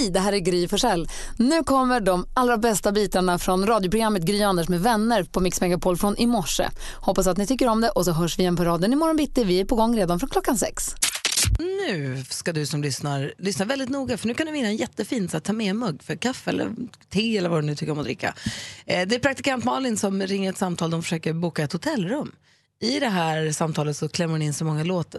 Hej, det här är Gry Forssell. Nu kommer de allra bästa bitarna från radioprogrammet Gry Anders med vänner på Mix Megapol från i morse. Hoppas att ni tycker om det och så hörs vi igen på raden imorgon bitti. Vi är på gång redan från klockan sex. Nu ska du som lyssnar lyssna väldigt noga för nu kan du vinna en jättefin så att ta med mugg för kaffe eller te eller vad du nu tycker om att dricka. Eh, det är praktikant Malin som ringer ett samtal, de försöker boka ett hotellrum. I det här samtalet så klämmer hon in så många låt,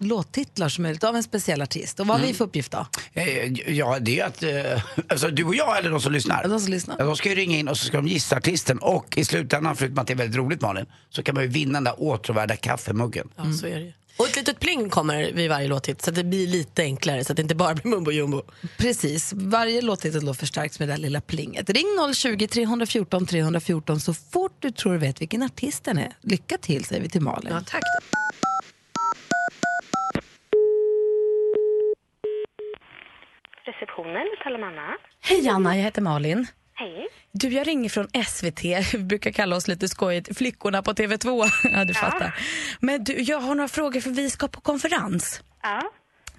låttitlar som möjligt av en speciell artist. Och vad har vi för uppgift då? Eh, Ja, det är att eh, alltså, du och jag eller de som lyssnar. De som lyssnar. Ja, de ska ju ringa in och så ska de gissa artisten och i slutändan, förutom att det är väldigt roligt Malin, så kan man ju vinna den där åtråvärda kaffemuggen. Ja, så är det ju. Och ett litet pling kommer vid varje låthit så att det blir lite enklare så att det inte bara blir mumbo jumbo. Precis, varje låttitel då förstärks med det där lilla plinget. Ring 020 314 314 så fort du tror du vet vilken artist den är. Lycka till säger vi till Malin. Ja, tack. Receptionen, talar Anna. Hej Anna, jag heter Malin. Hej. Du, jag ringer från SVT. Vi brukar kalla oss lite skojigt flickorna på TV2. ja, du fattar. Men du, jag har några frågor för vi ska på konferens. Ja.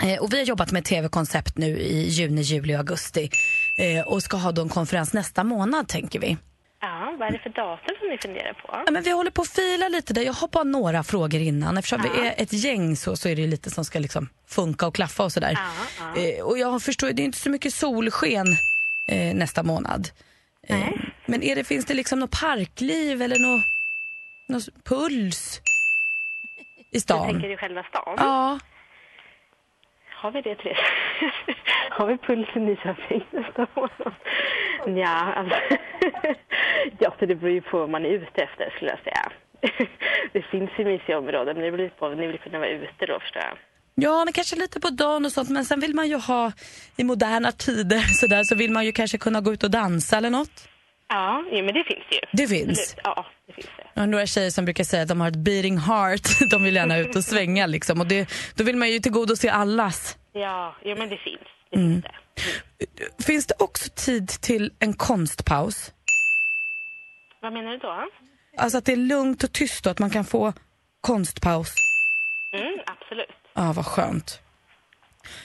Eh, och vi har jobbat med tv-koncept nu i juni, juli och augusti. Eh, och ska ha då en konferens nästa månad tänker vi. ja, vad är det för datum som ni funderar på? Ja, men vi håller på att fila lite där. Jag har bara några frågor innan. Eftersom vi är ett gäng så, så är det lite som ska liksom funka och klaffa och sådär. Ja, ja. Eh, och jag förstår, det är inte så mycket solsken eh, nästa månad. Eh, Nej. men är det, finns det liksom något parkliv eller något, något puls i Du stan? tänker i själva stan? Ja. Har vi det, Therese? Har vi puls i Nyköping nästa månad? Ja, alltså. ja, så det beror ju på vad man är ute efter, skulle jag säga. det finns ju mysiga områden, men det beror på om ni vill kunna vara ute då, förstår jag. Ja, men kanske lite på dagen och sånt. Men sen vill man ju ha, i moderna tider så, där, så vill man ju kanske kunna gå ut och dansa eller något. Ja, jo, men det finns ju. Det finns. Ja, det finns det. Jag har några tjejer som brukar säga att de har ett beating heart. De vill gärna ut och svänga liksom. Och det, då vill man ju tillgodose allas. Ja, jo, men det finns. Det finns det. Finns det också tid till en konstpaus? Vad menar du då? Alltså att det är lugnt och tyst och att man kan få konstpaus. Mm. Ja, ah, vad skönt.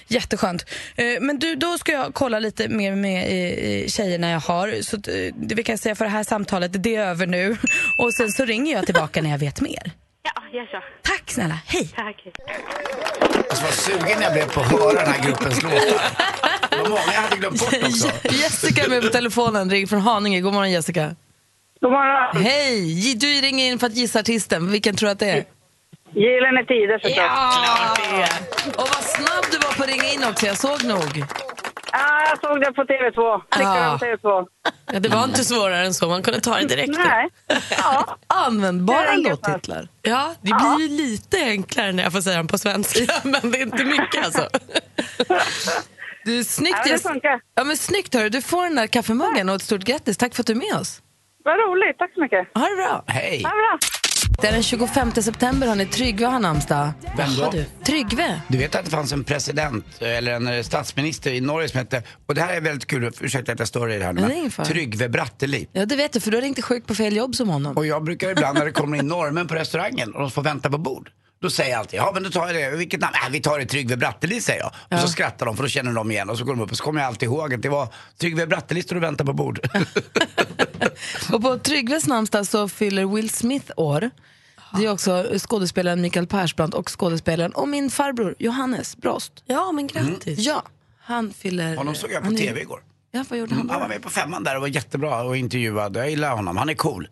Jätteskönt. Eh, Men du, då ska jag kolla lite mer med eh, tjejerna jag har. Så eh, det vi kan säga för det här samtalet, det är över nu. Och sen så ringer jag tillbaka när jag vet mer. Ja, gör så. Tack snälla, hej! Tack. Alltså vad sugen jag blev på att höra den här gruppens låtar. Det var många jag hade glömt bort också. Jessica är med på telefonen, ring från Haninge. God morgon Jessica. God morgon. Hej! Du ringer in för att gissa artisten. Vilken tror du att det är? Gyllene Tider förstås. Ja! Och vad snabb du var på att ringa in också, jag såg nog. Ja, jag såg det på TV2. Flickorna Ah. på TV2. Ja, det var inte svårare än så, man kunde ta det direkt. Nej. Ja. Användbara Det är inget låttitlar. Ja, det blir ju lite enklare när jag får säga dem på svenska, men det är inte mycket alltså. Du, snyggt, Ja, det ja, men snyggt hörru. Du får den där kaffemuggen och ett stort grattis. Tack för att du är med oss. Vad roligt. Tack så mycket. Ha det bra. Hej! Ha det bra. Det är den 25 september, hörni. Tryggve har namnsdag. Vem då? du? Tryggve. Du vet att det fanns en president, eller en eh, statsminister i Norge som hette, och det här är väldigt kul, ursäkta att jag stör i det här nu, Ja, det fara. Tryggve Bratteli. Ja, det vet du, för du har ringt sjuk på fel jobb som honom. Och jag brukar ibland när det kommer in norrmän på restaurangen och de får vänta på bord. Då säger jag alltid, ja men då tar jag det, vilket namn? Äh, vi tar det Tryggve Bratteli säger jag. Och så skrattar de för då känner de igen och så går de upp och så kommer jag alltid ihåg att det var Tryggve Bratteli står och väntar på bord. Och på Tryggves namnsdag så fyller Will Smith år. Det är också skådespelaren Mikael Persbrandt och skådespelaren och min farbror Johannes Brost. Ja, men grattis. Ja, han fyller... Honom såg jag på han är- TV igår. Ja, vad gjorde han Han då? var med på femman där och var jättebra och intervjuad. Jag gillar honom, han är cool.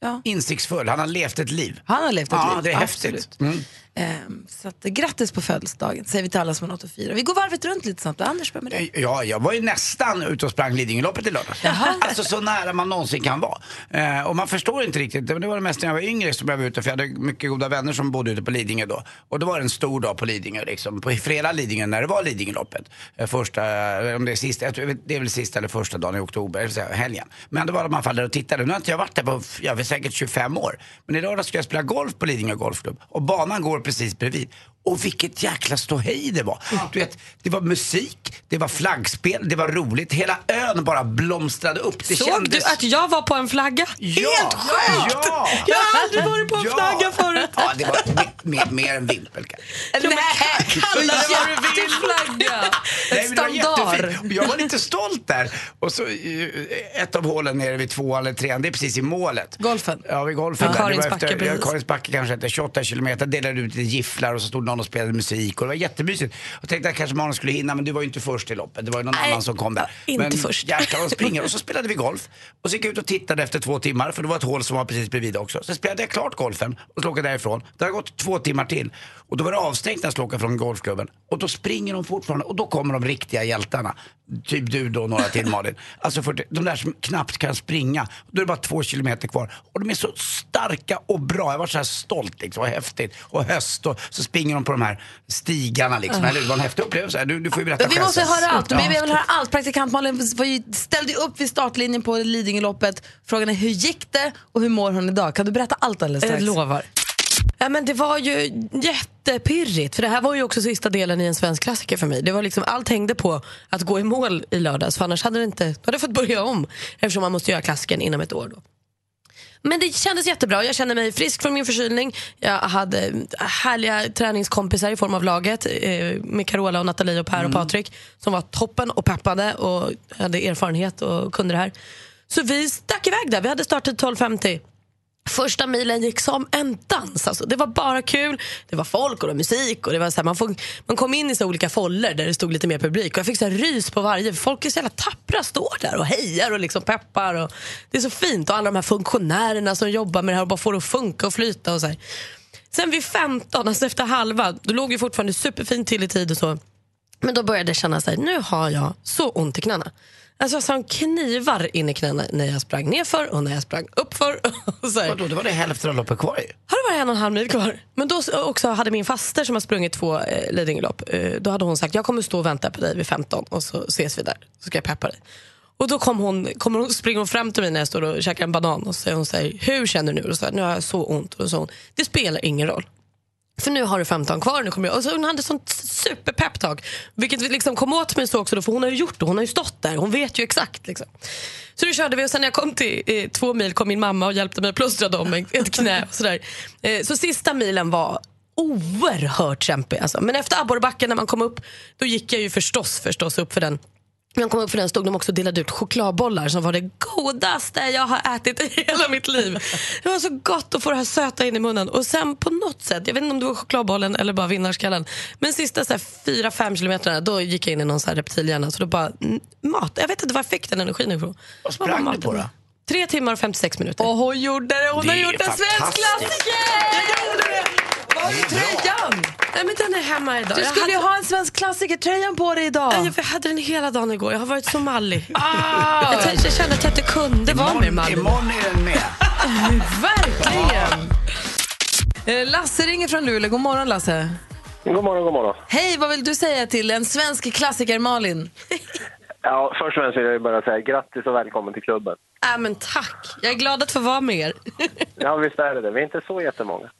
Ja. Insiktsfull, han har levt ett liv. Han har levt ett Ja, liv. det är Absolut. häftigt. Mm. Ehm, så att, grattis på födelsedagen säger vi till alla som har något att fira. Vi går varvet runt lite snabbt. Anders, börja med dig. Ja, jag var ju nästan ute och sprang Lidingöloppet i lördags. Alltså så nära man någonsin kan vara. Eh, och man förstår inte riktigt. Det var det mest när jag var yngre som jag var ute för jag hade mycket goda vänner som bodde ute på Lidingö då. Och då var det en stor dag på Lidingö liksom. På fredag Lidingö när det var Lidingöloppet. Eh, första, eh, om det är sista, det är väl sista eller första dagen i oktober, här, helgen. Men då var det man fall där och tittade. Nu har inte jag varit där på, jag vet säkert 25 år. Men i lördag ska jag spela golf på Lidingö Golfklubb. Och banan går precis bredvid. Och vilket jäkla ståhej det var. Du vet, det var musik, det var flaggspel, det var roligt. Hela ön bara blomstrade upp. Det Såg kändes... du att jag var på en flagga? Ja, Helt sjukt! ja. Jag har aldrig varit på en Ja. flagga förut. Ja, det var mer, mer, än vimpel kanske. Nej, kallas jätteflagga! Nej, Ett men det var standard. Jag var lite stolt där. Och så eh, ett av hålen nere vid två eller trean, det är precis i målet. Golfen. Ja, vid golfen. Ja. Det efter, ja, precis. Karinsbacke kanske hette 28 kilometer. Delade ut lite gifflar och så stod någon och spelade musik. Och det var jättemysigt. Jag tänkte att kanske Malin skulle hinna, men du var ju inte först i loppet. Det var ju någon Nej, annan som kom där. inte men först. Vad springer. Och så spelade vi golf. Och så gick jag ut och tittade efter två timmar, för det var ett hål som var precis bredvid också. Sen spelade jag klart golfen och skulle åka därifrån. Det har gått två timmar till. Och då var det avstängt när jag skulle åka från golfklubben. Och då springer de fortfarande och då kommer de riktiga hjältarna. Typ du då, några till Malin. Alltså för de där som knappt kan springa. Då är det bara två kilometer kvar. Och de är så starka och bra. Jag var så här stolt liksom, och häftigt. Och höst och så springer de på de här stigarna liksom. Eller hur? Det var en häftig upplevelse. Du, du får ju berätta Vi själv måste sen. höra allt. Ja. Vi vill höra allt. Praktikant Malin var ju- ställde ju upp vid startlinjen på Lidingöloppet. Frågan är hur gick det och hur mår hon idag? Kan du berätta allt alldeles strax? Jag lovar. Ja, men det var ju jättepirrigt, för det här var ju också sista delen i en svensk klassiker för mig. Det var liksom, allt hängde på att gå i mål i lördags, för annars hade det inte, då hade jag fått börja om eftersom man måste göra klassikern inom ett år. Då. Men det kändes jättebra. Jag kände mig frisk från min förkylning. Jag hade härliga träningskompisar i form av laget eh, med Carola, och Nathalie, och Per och Patrik som var toppen och peppade och hade erfarenhet och kunde det här. Så vi stack iväg där. Vi hade startat 12.50. Första milen gick som en dans. Alltså, det var bara kul. Det var folk och det var musik. Och det var så här, man, får, man kom in i så olika foller där det stod lite mer publik. Och jag fick så här rys på varje. Folk är så jävla tappra, står där och hejar och liksom peppar. Och det är så fint. Och alla de här funktionärerna som jobbar med det här och bara får det att funka och flyta. Och så här. Sen vid 15, alltså efter halva, då låg vi fortfarande superfint till i tid och så. Men då började jag känna att nu har jag så ont i knäna. Alltså jag som knivar in i knäna när jag sprang nerför och när jag sprang uppför. Och så här. Vadå, det var det hälften av loppet kvar ju. Har det varit en och en halv mil kvar? Men då också hade min faster som har sprungit två eh, Lidingölopp, eh, då hade hon sagt jag kommer stå och vänta på dig vid 15 och så ses vi där, så ska jag peppa dig. Och då kom hon, kommer hon, springer hon fram till mig när jag står och käkar en banan och säger hon här, hur känner du nu? Och så här, nu har jag så ont. Och så hon, det spelar ingen roll. För nu har du 15 kvar. Nu kommer jag. Och så hon hade sånt superpepptag. Vilket liksom kom åt mig så också, då, för hon har ju gjort det. Hon har ju stått där. Hon vet ju exakt. Liksom. Så då körde vi och sen när jag kom till eh, två mil kom min mamma och hjälpte mig att plåstra dem ett knä. Och sådär. Eh, så sista milen var oerhört kämpig. Alltså. Men efter abborrbacken när man kom upp, då gick jag ju förstås, förstås upp för den. När jag kom upp för den stod de också och delade ut chokladbollar som var det godaste jag har ätit i hela mitt liv. Det var så gott att få det här söta in i munnen. Och sen på något sätt, jag vet inte om det var chokladbollen eller bara vinnarskallen, men sista så här, fyra, fem kilometerna då gick jag in i någon så här reptilhjärna. Så då bara, mm, mat. Jag vet inte var jag fick den energin ifrån. Vad sprang du på då? Tre timmar och 56 minuter. Och hon gjorde det. Hon Det har gjort en svensk klassiker! Jag gjorde det! Var är tröjan? Nej, men den är hemma idag. Du Jag skulle ju hade- ha en svensk klassiker-tröjan på dig idag. Ja, Jag hade den hela dagen igår. Jag har varit så mallig. Ah, Jag, tänkte, jag kände att jag inte kunde vara mer mallig. imorgon är den med. verkligen! Eh, Lasse ringer från Luleå. God morgon, Lasse. God morgon, god morgon. Hej, vad vill du säga till en svensk klassiker, Malin? Ja, först och främst vill jag bara säga grattis och välkommen till klubben. Äh, men tack. Jag är glad att få vara med er. Ja, visst är det det. Vi är inte så jättemånga.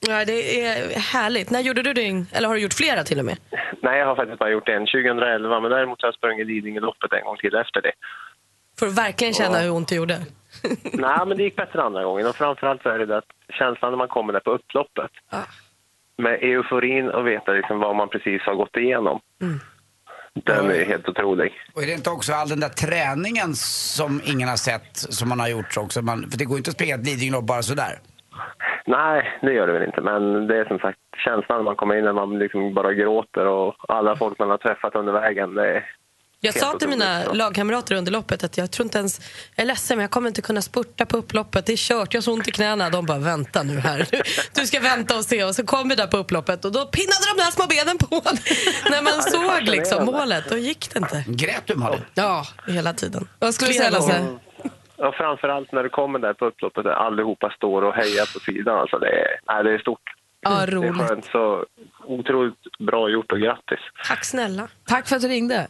Ja, det är härligt. När gjorde du din? Eller har du gjort flera till och med? Nej, jag har faktiskt bara gjort det en 2011, men däremot har jag sprungit Lidingöloppet en gång till efter det. För att verkligen känna hur ont det gjorde. Nej, men det gick bättre andra gången. Och framförallt så är det det att känslan när man kommer där på upploppet. Ja. Med euforin och veta liksom vad man precis har gått igenom. Den är helt otrolig. Och är det inte också all den där träningen som ingen har sett, som man har gjort också? Man, för det går inte att springa ett Lidingölopp bara sådär. Nej, det gör det väl inte. Men det är som sagt känslan när man kommer in när man liksom bara gråter och alla folk man har träffat under vägen. Det är Jag sa till mina otroligt. lagkamrater under loppet att jag tror inte ens, jag är ledsen men jag kommer inte kunna spurta på upploppet, det är kört, jag har så ont i knäna. De bara vänta nu här, du ska vänta och se. Och så kom vi där på upploppet och då pinnade de där små benen på när man såg liksom målet. Då gick det inte. Grät du Malin? Ja, hela tiden. Vad skulle du säga, Lasse? Och framförallt när du kommer där på upploppet där allihopa står och hejar på sidan. Alltså det, är, nej, det är stort. Ja, Det är roligt. skönt. Så otroligt bra gjort och grattis. Tack snälla. Tack för att du ringde.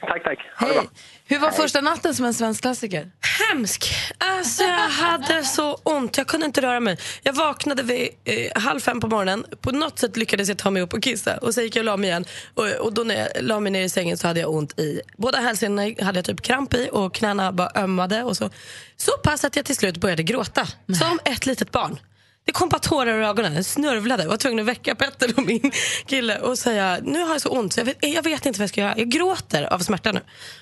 Tack, tack. Ha det Hej. bra. Hur var första natten som en svensk klassiker? Hemsk. Alltså jag hade så ont, jag kunde inte röra mig. Jag vaknade vid eh, halv fem på morgonen. På något sätt lyckades jag ta mig upp och kissa. Och sen gick jag och la mig igen. Och, och då när jag la mig ner i sängen så hade jag ont i båda hälsenorna hade jag typ kramp i och knäna bara ömmade. Och så, så pass att jag till slut började gråta. Som ett litet barn. Det kom bara tårar ur ögonen, jag snörvlade. Jag var tvungen att väcka Petter och min kille och säga nu har jag så ont så jag vet, jag vet inte vad jag ska göra. Jag gråter av smärta nu.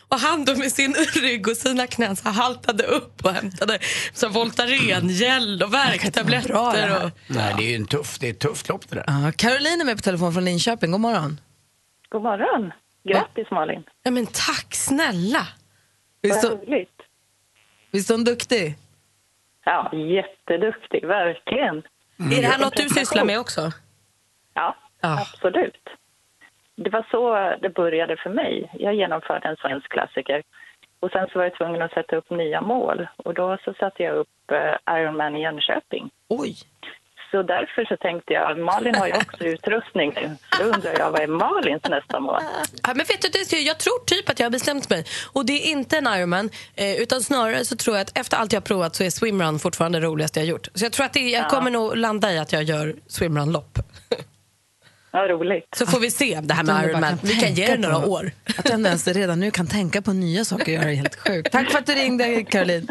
Och han då med sin rygg och sina knän så haltade upp och hämtade så Voltaren, gel och värktabletter. Och, Nej, det är ju en tuff, det är ett tufft lopp det där. Ja, Caroline är med på telefon från Linköping. God morgon. God morgon. Grattis Malin. ja, men tack snälla. Visst, Vad roligt. visst är hon duktig? Ja, jätteduktig, verkligen. är det här något du sysslar med också? Ja, Ja. absolut. Det var så det började för mig. Jag genomförde en svensk klassiker. Och sen så var jag tvungen att sätta upp nya mål. Och då så satte jag upp eh, Ironman i Jönköping. Oj. Så därför så tänkte jag, Malin har ju också utrustning nu. Så då undrar jag, vad är Malins nästa mål? Ja, men vet du, jag tror typ att jag har bestämt mig. Och det är inte en Ironman, eh, utan snarare så tror jag att efter allt jag har provat så är swimrun fortfarande det roligaste jag har gjort. Så jag tror att det, jag kommer nog landa i att jag gör swimrun-lopp. Ja, roligt. Så får vi se det här med Ironman. Vi kan ge det några på- år. Att du ens redan nu kan tänka på nya saker att göra är helt sjukt. Tack för att du ringde Caroline.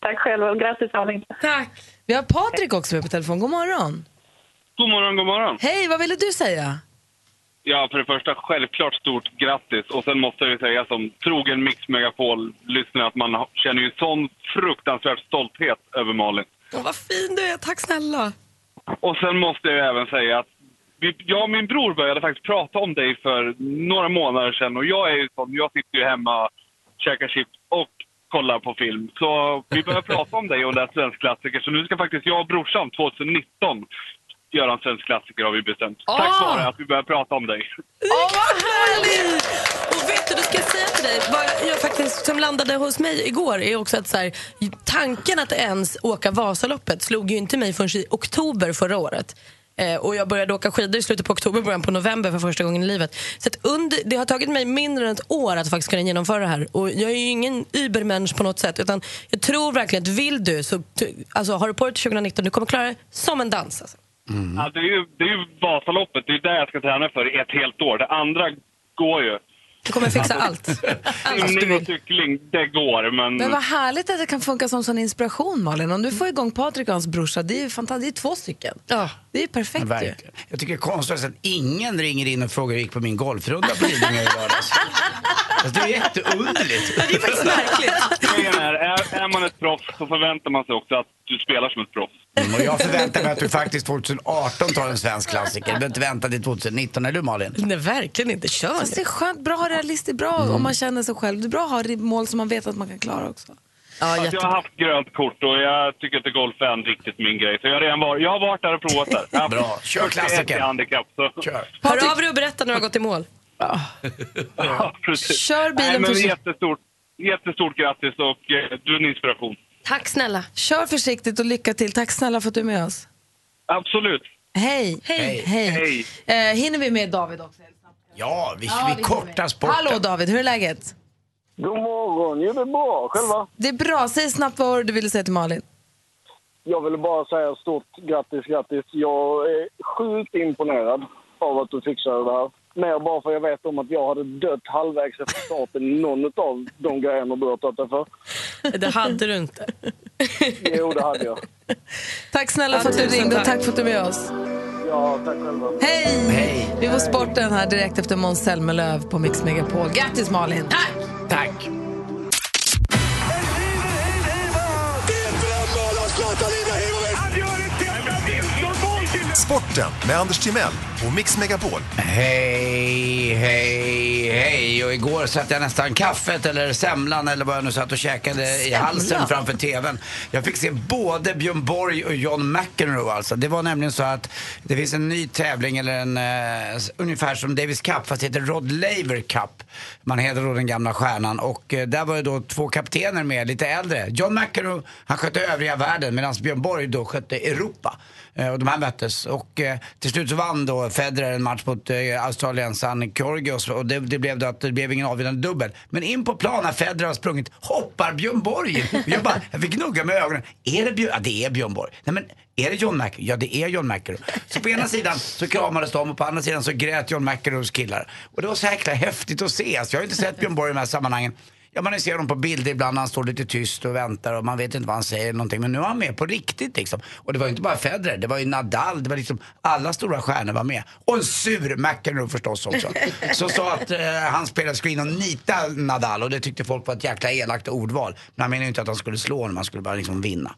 Tack själv och grattis Malin. Tack. Vi har Patrik också med på telefon. God morgon. God morgon, god morgon. Hej, vad ville du säga? Ja, för det första, självklart stort grattis. Och sen måste jag ju säga som trogen Mix Megapol-lyssnare att man känner ju sån fruktansvärd stolthet över Malin. Åh, vad fin du är, tack snälla. Och sen måste jag även säga att vi, jag och min bror började faktiskt prata om dig för några månader sedan. Och jag är ju sån, jag sitter ju hemma, käkar chips kollar på film. Så vi började prata om dig och det svensk klassiker. Så nu ska faktiskt jag och brorsan 2019 göra en svensk klassiker har vi bestämt. Tack Ah! vare att vi började prata om dig. Åh, vad härligt! Och vet du, då ska säga till dig, vad jag faktiskt som landade hos mig igår är också att så här, tanken att ens åka Vasaloppet slog ju inte mig förrän i oktober förra året. Eh, och jag började åka skidor i slutet på oktober, början på november för första gången i livet. Så att under, det har tagit mig mindre än ett år att faktiskt kunna genomföra det här. Och jag är ju ingen übermänniska på något sätt. Utan jag tror verkligen att vill du, så alltså, har du på dig till 2019, du kommer klara det som en dans. Alltså. Ja, det, är ju, det är ju Vasaloppet, det är det jag ska träna för i ett helt år. Det andra går ju. Du kommer fixa allt. Allt du och vill. cykling, det går. Men, Men vad härligt att det kan funka som sån inspiration Malin. Om du får igång Patrik och hans brorsa, det är ju fantastiskt. Det är två stycken. Ja. Det är ju perfekt ju. Verkligen. Jag tycker det är konstigt att ingen ringer in och frågar hur det gick på min golfrunda på Lidingö i lördags. Alltså, det är jätteunderligt. Det är faktiskt märkligt. grejen är, är, är man ett proffs så förväntar man sig också att du spelar som ett proffs. Mm, och jag förväntar mig att du faktiskt 2018 tar en svensk klassiker. Du behöver inte vänta till 2019, eller Malin? Nej, verkligen inte. Kör Fast det är skönt, bra realistiskt, bra om man känner sig själv. Det är bra att ha mål som man vet att man kan klara också. Ja, jag har haft grönt kort och jag tycker inte golf är en riktigt min grej. Så jag har redan varit, jag har varit där och provat där. Bra. Kör 41 klassiker. i handikapp. Så. Kör. Hör av dig och berätta när du har gått i mål. Ja, precis. Kör bilen Nej, men jättestort, jättestort grattis och eh, du är en inspiration. Tack snälla. Kör försiktigt och lycka till. Tack snälla för att du är med oss. Absolut. Hej. Hej. Hej. Hej. Eh, hinner vi med David också? Ja, vi, Ja, vi kortar sporten. Hallå David, hur är läget? God morgon. Jo, det är bra. Själva? Det är bra. Säg snabbt vad du ville säga till Malin. Jag ville bara säga stort grattis, grattis. Jag är sjukt imponerad av att du fixade det här. Mer bara för jag vet om att jag hade dött halvvägs efter starten i någon av de grejerna du har tagit dig för. Det hade du inte. Jo, det hade jag. Tack snälla för att du ringde och tack. tack för att du är med oss. Ja, tack själva. Hej! Hej. Vi får sporten här direkt efter Måns Zelmerlöw på Mix Megapol. Grattis Malin! Tack! Tack. Sporten med Anders Timell och Mix Megapol. Hej, hej, hej. Och igår satt jag nästan kaffet eller semlan eller vad jag nu satt och käkade i halsen framför TVn. Jag fick se både Björn Borg och John McEnroe alltså. Det var nämligen så att det finns en ny tävling eller en eh, ungefär som Davis Cup fast det heter Rod Laver Cup. Man heter då den gamla stjärnan och eh, där var det då två kaptener med, lite äldre. John McEnroe, han skötte övriga världen medan Björn Borg då skötte Europa. Eh, och de här möttes och till slut så vann då Federer en match mot eh, australiensaren Kyrgios och det, det blev då att det blev ingen avgörande dubbel. Men in på plan när Federer har sprungit hoppar Björn Borg in. Och Jag, bara, jag fick gnugga med ögonen. Är det Björn? Ja, det är Björn Borg. Nej, men är det John McEnroe? Ja, det är John McEnroe. Så på ena sidan så kramades de och på andra sidan så grät John McEnroes killar. Och det var så jäkla häftigt att se. Alltså, jag har inte sett Björn Borg i de här sammanhangen. Ja, man ser honom på bilder ibland när han står lite tyst och väntar och man vet inte vad han säger någonting. Men nu är han med på riktigt liksom. Och det var ju inte bara Federer, det var ju Nadal, det var liksom alla stora stjärnor var med. Och en sur McEnroe förstås också. Som sa att eh, han spelade skulle in och nita Nadal och det tyckte folk var ett jäkla elakt ordval. Men han menade ju inte att han skulle slå honom, han skulle bara liksom vinna.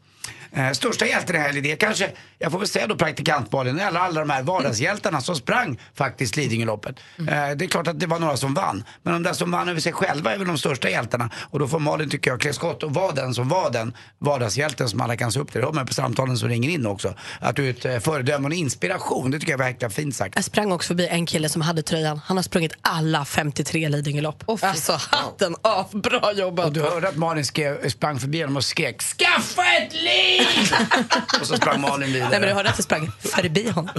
Eh, största hjälten i helgen det är kanske, jag får väl säga då praktikantbollen, eller alla de här vardagshjältarna som sprang faktiskt Lidingöloppet. Eh, det är klart att det var några som vann. Men de där som vann över sig själva är väl de största hjältarna. Och då får Malin, tycker jag, klä skott och vara den som var den vardagshjälten som alla kan se upp till. Det hör man på samtalen som ringer in också. Att du är ett eh, föredöme och en inspiration. Det tycker jag var jäkla fint sagt. Jag sprang också förbi en kille som hade tröjan. Han har sprungit alla 53 Lidingölopp. alltså hatten av, bra jobbat. Och du hörde att Malin skrev, sprang förbi honom och skrek Skaffa ett liv! Och så sprang Malin vidare. Nej men du hörde att jag sprang förbi honom.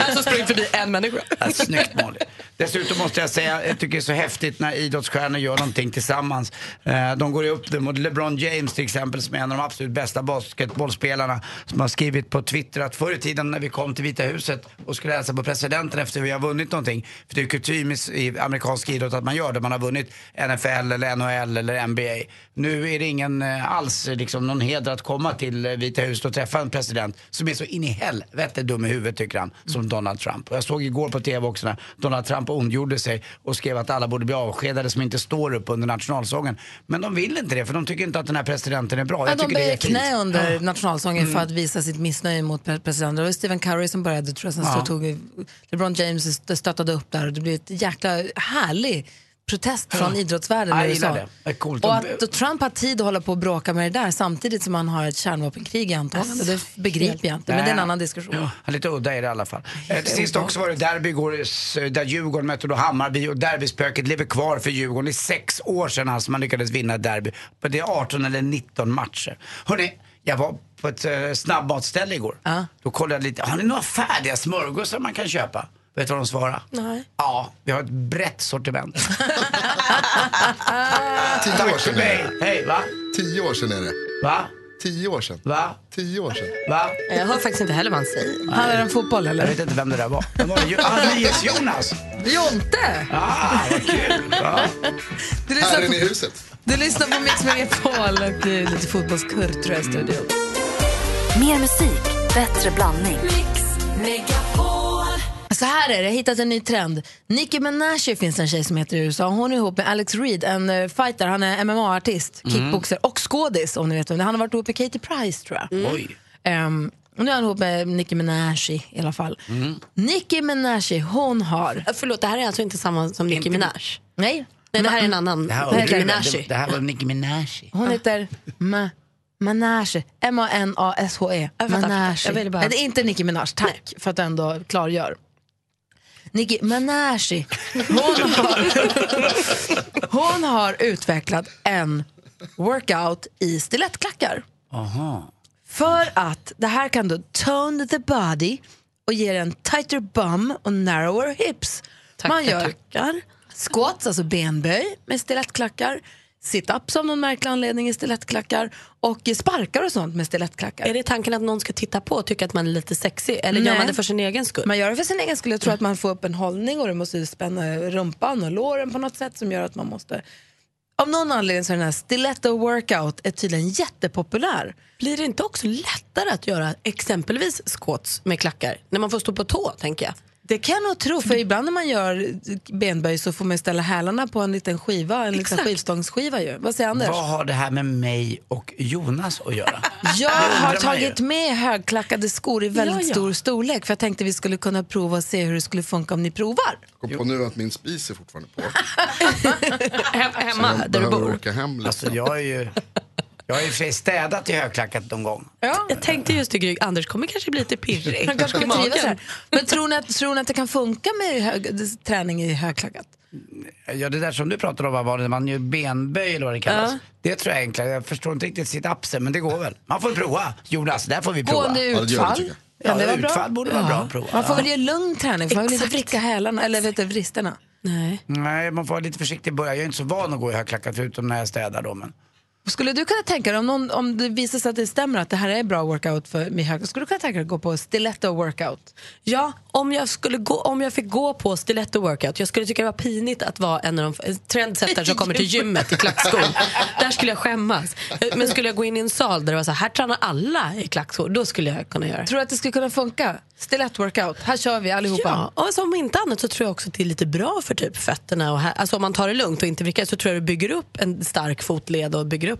alltså sprang förbi en människa. Ja, snyggt Malin. Dessutom måste jag säga, jag tycker det är så häftigt när idrottsstjärnor gör någonting tillsammans. Eh, De går upp det mot LeBron James till exempel som är en av de absolut bästa basketbollspelarna som har skrivit på Twitter att förr i tiden när vi kom till Vita huset och skulle hälsa på presidenten efter vi har vunnit någonting, för det är kutym i- i amerikansk idrott att man gör det, man har vunnit NFL eller NHL eller NBA. Nu är det ingen eh, alls liksom, någon heder att komma till eh, Vita huset och träffa en president som är så in i helvete dum i huvudet tycker han, som Donald Trump. Och jag såg igår på TV också när Donald Trump ondgjorde sig och skrev att alla borde bli avskedade som inte står upp under nationalsången. Men de vill inte det för de tycker inte att den här presidenten är bra. Ja, Jag de böjer knä under Ja. nationalsången Mm. för att visa sitt missnöje mot pre- presidenten. Det var Stephen Curry som började, tror jag, sen Ja. tog LeBron James st- stöttade upp där och det blev ett jäkla härlig protest från idrottsvärlden i USA. det. Det är coolt. Och att Trump har tid att hålla på och bråka med det där samtidigt som han har ett kärnvapenkrig i antagande, det begriper jag inte. Men det är en annan diskussion. Ja, är lite udda i det i alla fall. Eh, till sist också var det derby igår där Djurgården mötte då Hammarby och derbyspöket lever kvar för Djurgården. Det är sex år sedan alltså man lyckades vinna derby. Det är 18 eller 19 matcher. Hörrni, jag var på ett uh, snabbmatsställe igår. Då kollade jag lite, har ni några färdiga smörgåsar man kan köpa? Vet du vad de svarade? Nej. Ja, vi har ett brett sortiment. Tio år sedan är det. Hej, va? Tio år sedan är det. Va? Tio år sedan. Va? Tio år sedan. Va? Jag hör faktiskt inte heller vad han säger. Handlar det om fotboll eller? Jag vet inte vem det där var. Var det? Jo- Ah, NyhetsJonas! Jonte! Ah, vad kul! Ja. Du lyssnar Herren i huset. du lyssnar på Mix Megapol och det är lite fotbollskurr tror jag i studion. Mer musik, bättre blandning. Så här är det, jag har hittat en ny trend. Nicki Minaj finns en tjej som heter i USA. Hon är ihop med Alex Reed, en eh, fighter. Han är MMA-artist, Mm. kickboxer och skådis om ni vet vem det är. Han har varit ihop med Katie Price tror jag. Oj. Ehm, och nu är han ihop med Nicki Minaj i alla fall. Mm. Nicki Minaj, hon har... Förlåt, det här är alltså inte samma som Nicki Minaj? Nej. Nej, det här är en annan. Det här var, Nicki det, Minaj. det här var Nicki Minaj. Hon heter Ma Manage, M-A-N-A-S-H-E. Manage. Nej, det är inte Nicki Minaj, tack för att du ändå klargör. Nicki Minaj, hon har, hon har utvecklat en workout i stilettklackar. Aha. För att det här kan då tone the body och ger en tighter bum och narrower hips. Man gör tackar. squats, alltså benböj med stilettklackar, sit-ups av någon märklig anledning i stilettklackar och sparkar och sånt med stilettklackar. Är det tanken att någon ska titta på och tycka att man är lite sexig? Eller gör Nej. man det för sin egen skull? Man gör det för sin egen skull. Jag tror att man får upp en hållning och du måste spänna rumpan och låren på något sätt som gör att man måste... Av någon anledning så är den här stiletto workout är tydligen jättepopulär. Blir det inte också lättare att göra exempelvis squats med klackar? När man får stå på tå, tänker jag. Det kan jag nog tro, för ibland när man gör benböj så får man ställa hälarna på en liten skiva, en liten Exakt. skivstångsskiva ju. Vad säger Anders? Vad har det här med mig och Jonas att göra? Jag har tagit med högklackade skor i väldigt Ja, ja. stor storlek för jag tänkte vi skulle kunna prova och se hur det skulle funka om ni provar. Kom på nu att min spis är fortfarande på. Hem, hemma, där du bor. åka hem lite. Alltså jag är ju... Jag har och för sig städat i högklackat någon gång. Jag tänkte just det, Gry, Anders kommer kanske bli lite pirrig. Han kanske kommer trivas här. Men tror ni, att, tror ni att det kan funka med hög, träning i högklackat? Ja, det där som du pratade om, var det, man gör benböj eller vad det kallas. Ja. Det tror jag är enklare. Jag förstår inte riktigt sit-upsen, men det går väl. Man får prova. Jonas, där får vi prova. Gående Ja, utfall? Kan det Ja, vara bra? utfall borde vara bra att prova. Man får Ja. väl ge lugn träning, för man vill inte vricka hälarna, eller vet du, vristerna. Nej. Nej, man får vara lite försiktig i början. Jag är inte så van att gå i högklackat förutom när jag städar då. Men... Skulle du kunna tänka dig, om, någon, om det visar sig att det stämmer att det här är bra workout för mig skulle du kunna tänka dig att gå på stiletto workout? Ja, om jag, skulle gå, om jag fick gå på stiletto workout, jag skulle tycka det var pinigt att vara en av de trendsettare som kommer till gymmet i klackskor. Där skulle jag skämmas. Men skulle jag gå in i en sal där det var så här, här tränar alla i klackskor, då skulle jag kunna göra det. Tror du att det skulle kunna funka? Stiletto workout, här kör vi allihopa. Ja, alltså, om inte annat så tror jag också att det är lite bra för typ fötterna. Och här, alltså om man tar det lugnt och inte vrickar så tror jag det bygger upp en stark fotled och bygger upp.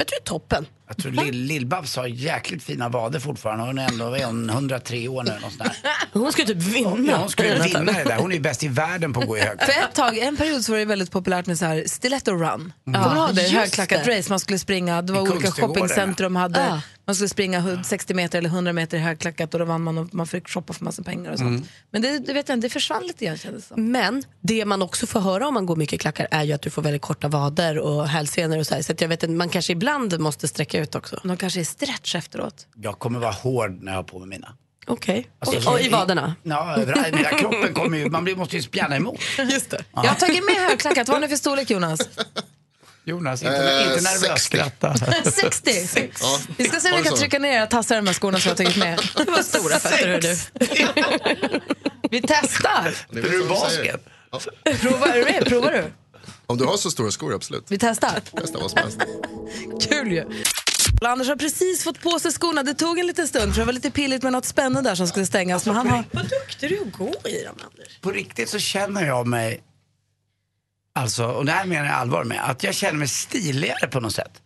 Jag tror det är toppen. Jag tror Lill- Lill-Babs har jäkligt fina vader fortfarande. Hon är ändå vad är hon, 103 år nu. eller något sånt där. Hon skulle typ vinna. Ja, hon skulle ju vinna det där. Hon är ju bäst i världen på att gå i hög. För ett tag, en period så var det väldigt populärt med så här stiletto run. Mm. Kommer du ihåg det? just Högklackat det. race. Man skulle springa, det var I olika Kungsträdgården, shoppingcentrum hade, Ja. man skulle springa hu- 60 meter eller 100 meter i högklackat och då vann man och man fick shoppa för massa pengar och sånt. Mm. Men det, det vet jag inte, det försvann lite grann kändes det som. Men det man också får höra om man går mycket i klackar är ju att du får väldigt korta vader och hälsenor och så här. Så att jag vet att man kanske ibland måste sträcka ut också. De kanske är stretch efteråt. Jag kommer vara hård när jag har på mig mina. Okej. Alltså, och, och i vaderna? Ja, överallt. Hela kroppen kommer ju, man blir- måste ju spjärna emot. Just det. Jag har tagit med högklackat, vad har ni för storlek Jonas? Jonas, inte, Eh, inte nervös 60. skratta. 60? Ja. Vi ska se om vi det kan trycka ner era tassar i de här skorna som jag har tagit med. Det var stora fötter hör du. Vi testar. Vet Spelar du basket? Ja. Provar du det? Provar du? Om du har så stora skor, absolut. Vi testar. Testa vad som helst. Kul ju. Anders har precis fått på sig skorna. Det tog en liten stund för det var lite pilligt med något spännande där som skulle stängas. Men han har... Vad duktig du är att gå i dem Anders. På riktigt så känner jag mig, alltså, och det här menar jag allvar med, att jag känner mig stiligare på något sätt.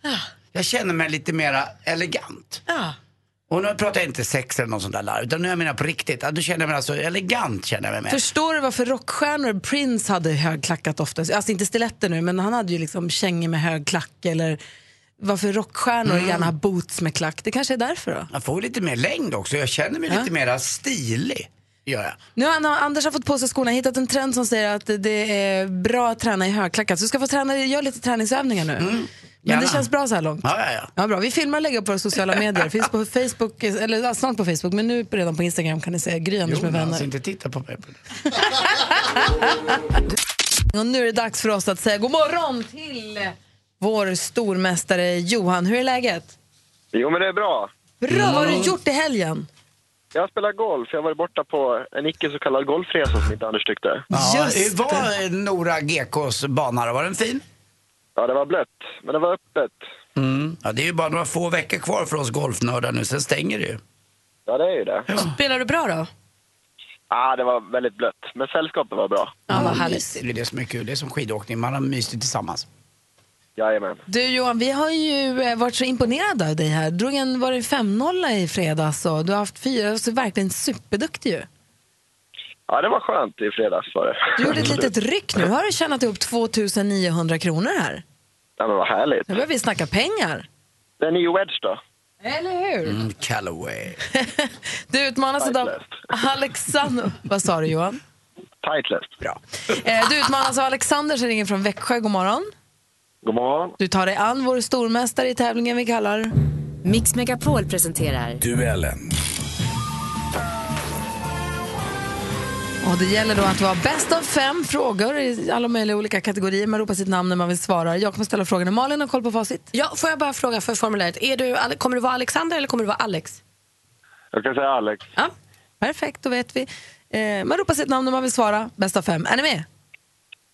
Jag känner mig lite mera elegant. Ja. Och nu pratar jag inte sex eller något sånt där larv, utan nu jag menar på riktigt. Att du känner mig alltså elegant känner jag mig med. Förstår du varför rockstjärnor, Prince hade högklackat ofta? Alltså inte stiletter nu, men han hade ju liksom kängor med hög klack eller varför rockstjärnor gärna har boots med klack. Det kanske är därför då? Jag får lite mer längd också, jag känner mig lite mera stilig. Gör jag. Nu har Anders har fått på sig skorna, hittat en trend som säger att det är bra att träna i högklackat. Så du ska få träna, gör lite träningsövningar nu. Men gärna. det känns bra så här långt. Ja, ja, ja. Ja, bra. Vi filmar och lägger upp på våra sociala medier. Finns på Facebook, eller ja, snart på Facebook, men nu redan på Instagram kan ni se Gry Anders med Jonas, vänner. inte titta på mig. Och nu är det dags för oss att säga god morgon till vår stormästare Johan. Hur är läget? Jo, men det är bra. Bra, vad har du gjort i helgen? Jag spelar golf. Jag varit borta på en icke så kallad golfresa som inte Anders tyckte. Ja, Just hur var Nora GKs bana då? Var den fin? Ja, det var blött, men det var öppet. Mm. Ja, det är ju bara några få veckor kvar för oss golfnördar nu, sen stänger det ju. Ja, det är ju det. Spelar du bra då? Ja, det var väldigt blött, men sällskapet var bra. Ja, vad härligt. Det är det som är kul, det är som skidåkning, man har mysigt tillsammans. Jajamän. Du Johan, vi har ju eh, varit så imponerade av dig här. Drog en, var det 5-0 i fredags och du har haft fyra, så verkligen superduktig ju. Ja, det var skönt i fredags var det. Du gjorde ett litet ryck nu. Har du tjänat ihop 2900 kronor här? Ja, men vad härligt. Nu börjar vi snacka pengar. Det är en ny wedge då. Eller hur? Mm, Callaway. Du utmanas idag Titleist. Alexander... Vad sa du Johan? Titleist. Bra. Eh, du utmanas av Alexander som ringer från Växjö. God morgon. God morgon. Du tar dig an vår stormästare i tävlingen vi kallar... Mix Megapol presenterar Duellen. Och det gäller då att vara bäst av fem frågor i alla möjliga olika kategorier. Man ropar sitt namn när man vill svara. Jag kommer ställa frågorna. Malin har koll på facit. Ja, får jag bara fråga för formuläret. Är du, kommer du vara Alexander eller kommer du vara Alex? Jag kan säga Alex. Ja, perfekt, då vet vi. Eh, man ropar sitt namn när man vill svara. Bäst av fem. Är ni med?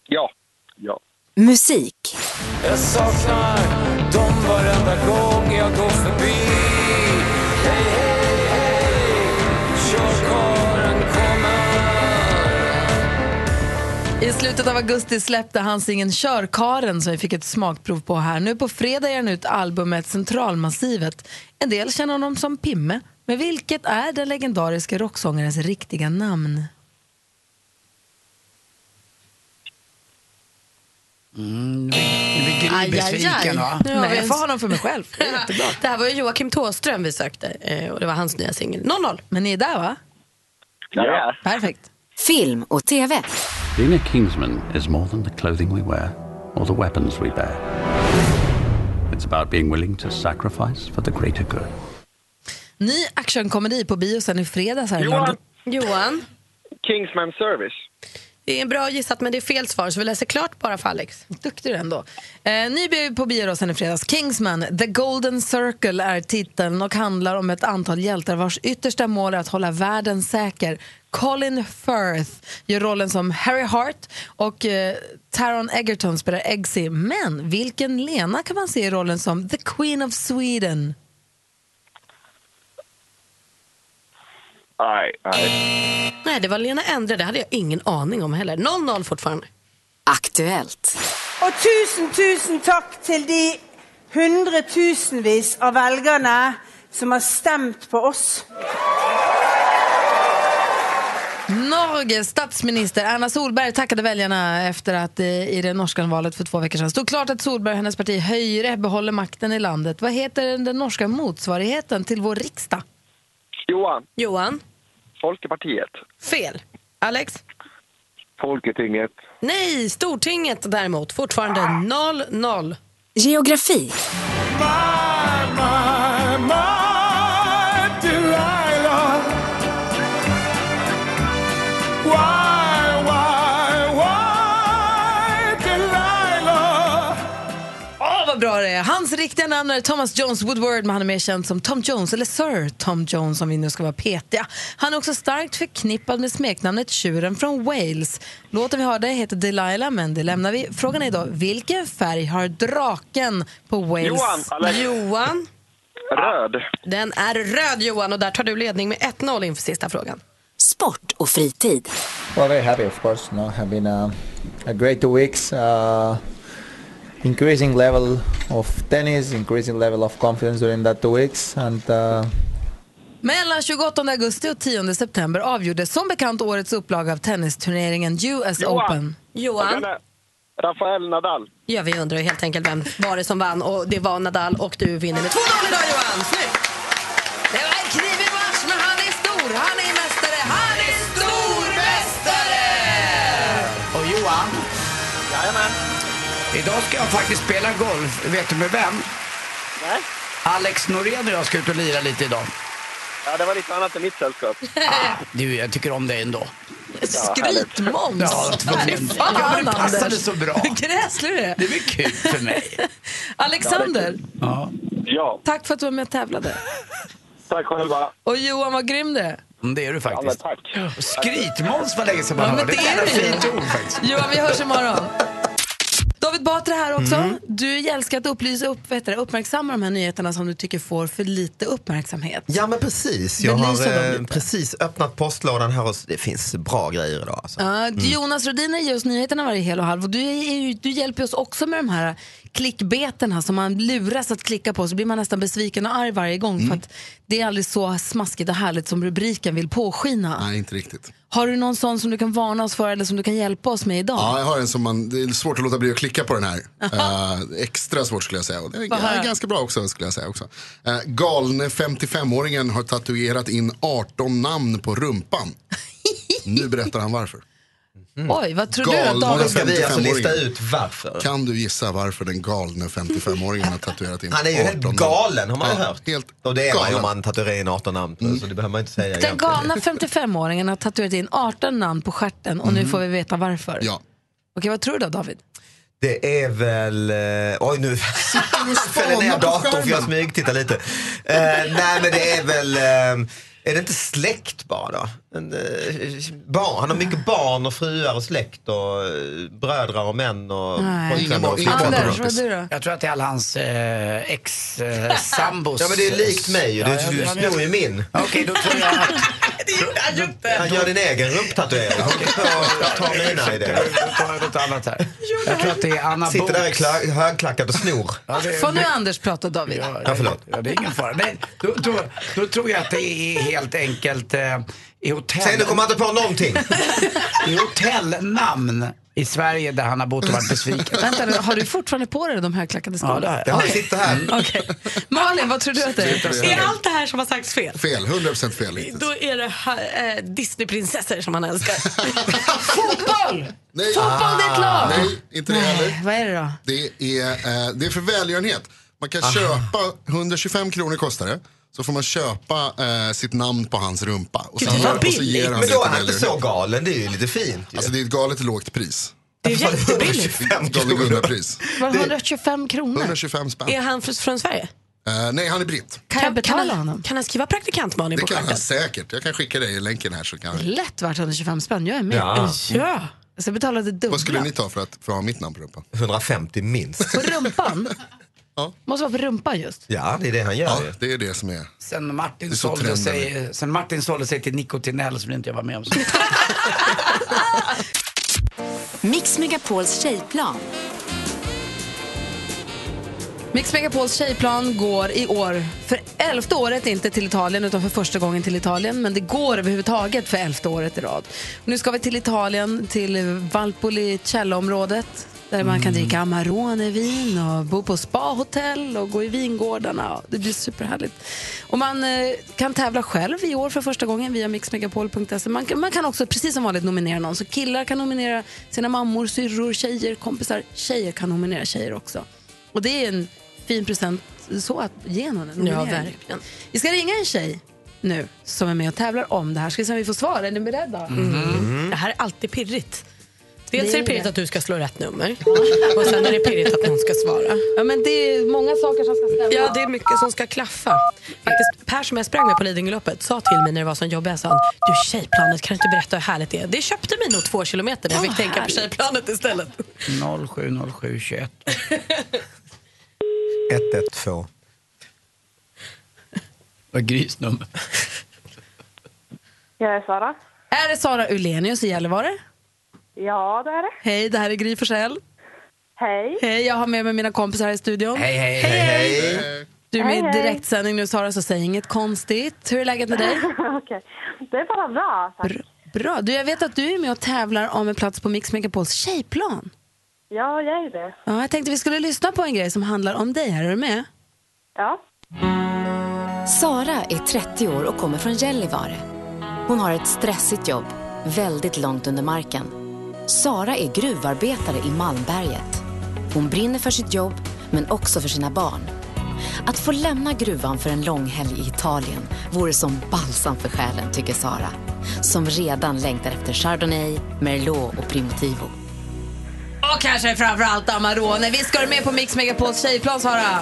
Ja. Ja. Musik, Jag saknar dem varenda gång jag går förbi Hej, hej, hej, körkaren kommer I slutet av augusti släppte han singeln Körkaren som vi fick ett smakprov på här. Nu på fredag ger han ut albumet Centralmassivet. En del känner honom som Pimme. Men vilket är den legendariska rocksångarens riktiga namn? Mm, nu blir Gry besviken va? Nu har vi jag får honom för mig själv. Det är jättebra. Det här var ju Joakim Tåström vi sökte eh, och det var hans nya singel. 0-0. Men ni är där va? Ja. Perfekt. film och TV. Being a Kingsman is more than the clothing we wear or the weapons we bear. It's about being willing to sacrifice for the greater good. Ny actionkomedi på bio sen i fredags här Johan. Johan. Kingsman Service. Det är bra gissat men det är fel svar så vi läser klart bara för Alex. Duktig du ändå. Eh, ny bio på bio sen i fredags. Kingsman, The Golden Circle är titeln och handlar om ett antal hjältar vars yttersta mål är att hålla världen säker. Colin Firth gör rollen som Harry Hart och eh, Taron Egerton spelar Eggsy. Men vilken Lena kan man se i rollen som The Queen of Sweden? Nej, nej. Nej, det var Lena Endre. Det hade jag ingen aning om heller. 0-0 fortfarande. Aktuellt. Og tusen, tusen takk til de hundretusenvis av velgerne som har stemt på oss. Norges statsminister Erna Solberg tackade väljarna efter att eh, i det norska valet för två veckor sedan stod klart att Solberg och hennes parti Høyre behåller makten i landet. Vad heter den norska motsvarigheten till vår riksdag? Johan. Johan. Folkepartiet. Fel. Alex? Folketinget. Nej, Stortinget däremot. Fortfarande 0-0. Geografi. Åh, riktiga namn är Thomas Jones Woodward, men han är mer känd som Tom Jones, eller Sir Tom Jones om vi nu ska vara petiga. Han är också starkt förknippad med smeknamnet Tjuren från Wales. Låten vi hörde heter Delilah, men det lämnar vi. Frågan är då, vilken färg har draken på Wales? Johan, Alex. Johan. Röd. Den är röd Johan och där tar du ledning med 1-0 inför sista frågan. Sport och fritid. Well, very happy, of course. No, have been a, a great two weeks. Uh, increasing level of tennis, increasing level of confidence during that two weeks, and uh, Mellan 28 augusti och 10 september avgjordes som bekant årets upplaga av tennisturneringen US Open. Johan. Rafael Nadal. Ja, vi undrar helt enkelt vem var det som vann och det var Nadal och du vinner med 2-0 idag Johan. Snyggt! Idag ska jag faktiskt spela golf. Vet du med vem? Nej. Alex Norén och jag ska ut och lira lite idag. Ja, det var lite annat än mitt sällskap. Du, jag tycker om dig ändå. Skrytmåns! Ja, tvungen. Fan, Ja, men det passade så bra. Gräslig du är. Det blir kul för mig. Alexander, Ja. Ja, tack för att du var med och tävlade. tack själva. Och Johan, vad grym du är. Mm, Det är du Ja, faktiskt. tack. Skrytmåns var länge sedan man Ja, hörde. det är är ett det jävla fint ord faktiskt. Johan, vi hörs imorgon. David Batra här också. Mm. Du älskar att upplysa, upp, vet du, uppmärksamma de här nyheterna som du tycker får för lite uppmärksamhet. Ja men precis, jag har Belysa dem eh, precis öppnat postlådan här och det finns bra grejer idag. Alltså. Ja, Jonas Rodiner ger oss nyheterna varje hel och halv och du, är du hjälper oss också med de här klickbeterna som man luras att klicka på så blir man nästan besviken och arg varje gång för att det är aldrig så smaskigt och härligt som rubriken vill påskina. Nej, inte riktigt. Har du någon sån som du kan varna oss för eller som du kan hjälpa oss med idag? Ja, jag har en som man, det är svårt att låta bli att klicka på den här. Eh, extra svårt skulle jag säga. Och det är ganska bra också skulle jag säga också. Uh, galne 55-åringen har tatuerat in 18 namn på rumpan. Nu berättar han varför. Oj, vad tror du Galna att David... Ska vi alltså 55-åringen. lista ut varför? Kan du gissa varför den galne 55-åringen har tatuerat in Han är ju 18 helt galen har man ju Ja, hört. Helt Och det är man ju om galen. man tatuerar in 18 namn. Så det behöver man inte säga Den egentligen. galna 55-åringen har tatuerat in 18 namn på stjärten och nu får vi veta varför. Ja. Okej, vad tror du då David? Det är väl... Eh, oj nu fäller ner datorn för jag smygtittar lite. Eh, nej men det är väl... Eh, är det inte släkt bara då? En, eh, barn. Han har mycket barn och fruar och släkt och eh, brödrar och män och pojkvänner och. Anders, vad du då? Jag tror att det är alla hans eh, ex-sambos. Ja men det är likt mig ju. Du, Ja, du snor ju min. Okej, då tror jag att... Han gör din egen rumptatuering. Ta mina i det. Då tar jag något annat här. Jag tror att det är Anna Sitter där i kla- högklackat och snor. Ja, det- Får nu Anders prata David? Ja, Ja, förlåt. Ja, det är ingen fara. Nej, då, då, då tror jag att det är helt enkelt eh, i hotell... Säg nu kommer han inte på någonting. I hotellnamn i Sverige där han har bott och varit besviken. Vänta, nu, har du fortfarande på dig de högklackade skorna? Ja, det har jag. Ja, han sitter här. Okej. Malin, vad tror du att det är? Är allt det här som har sagts fel? Fel, 100% fel hittills. Då är det ha- eh, Disneyprinsessor som han älskar. Fotboll! Nej. Fotboll, det är klart! Nej, inte det heller. Vad är det då? Det är, eh, det är för välgörenhet. Man kan köpa, 125 kronor kostar det. Så får man köpa eh, sitt namn på hans rumpa. Och Gud, sen, vad och så ger billigt. han Men det då till är han inte så galen, det är ju lite fint. Ju. Alltså det är ett galet lågt pris. Det är jättebilligt. Galne Gunnar-pris. Var 125 kronor? 125 spänn. Är han fr- från Sverige? Eh, nej, han är britt. Kan jag betala kan, honom? kan han skriva praktikant Malin Det på kan han stjärten? säkert. Jag kan skicka dig länken här så kan han. Lätt värt 125 spänn, jag är med. Ja. Ja. Jag ska betala det dubbla. Vad skulle ni ta för att, för att ha mitt namn på rumpan? 150 minst. På rumpan? Ja. Måste vara på rumpan just. Ja, det är det han gör Ja, ju. det är det som är. Sen Martin, Det är så sålde sig, sen Martin sålde sig till Nicotinell så vill inte jag vara med om sånt. Mix Megapols tjejplan. Mix Megapols tjejplan går i år för elfte året, inte till Italien utan för första gången till Italien. Men det går överhuvudtaget för elfte året i rad. Nu ska vi till Italien, till Valpolicella-området där man kan dricka Amarone-vin och bo på spahotell och gå i vingårdarna. Det blir superhärligt. Och man eh, kan tävla själv i år för första gången via mixmegapol.se. Man, kan- man kan också precis som vanligt nominera någon. Så killar kan nominera sina mammor, syrror, tjejer, kompisar. Tjejer kan nominera tjejer också. Och det är en fin present så att ge någon en Ja, nominering. verkligen. Vi ska ringa en tjej nu som är med och tävlar om det här. Ska vi se om vi får svar. Är ni beredda? Mm. Det här är alltid pirrigt. Dels Det är det pirrigt att du ska slå rätt nummer och sen är det pirrigt att någon ska svara. Ja, men det är många saker som ska stämma. Ja, det är mycket som ska klaffa. Faktiskt, per som jag sprang med på Lidingöloppet sa till mig när det var som jobbigt, sa han, du tjejplanet, kan du inte berätta hur härligt det är? Det köpte mig nog två kilometer när jag fick tänka på härligt. tjejplanet istället. 070721. 112. Vad grisnummer. Jag är Sara. Är det Sara Ulenius i Gällivare? Ja, det är det. Hej, det här är Gry Forssell. Hej. Hej, jag har med mig mina kompisar här i studion. Hej, hej, hej. Hej. Du är med Hej, i hej. direktsändning nu Sara, så säg inget konstigt. Hur är läget med dig? Okej. Det är bara bra, tack. Bra. Du, jag vet att du är med och tävlar om en plats på Mix Megapols tjejplan. Ja, jag är det. Ja, jag tänkte vi skulle lyssna på en grej som handlar om dig här. Är du med? Ja. Sara är 30 år och kommer från Gällivare. Hon har ett stressigt jobb, väldigt långt under marken. Sara är gruvarbetare i Malmberget. Hon brinner för sitt jobb, men också för sina barn. Att få lämna gruvan för en långhelg i Italien vore som balsam för själen, tycker Sara. Som redan längtar efter Chardonnay, Merlot och Primitivo. Och kanske framförallt Amarone. Visst ska du med på Mix Megapols tjejplan, Sara?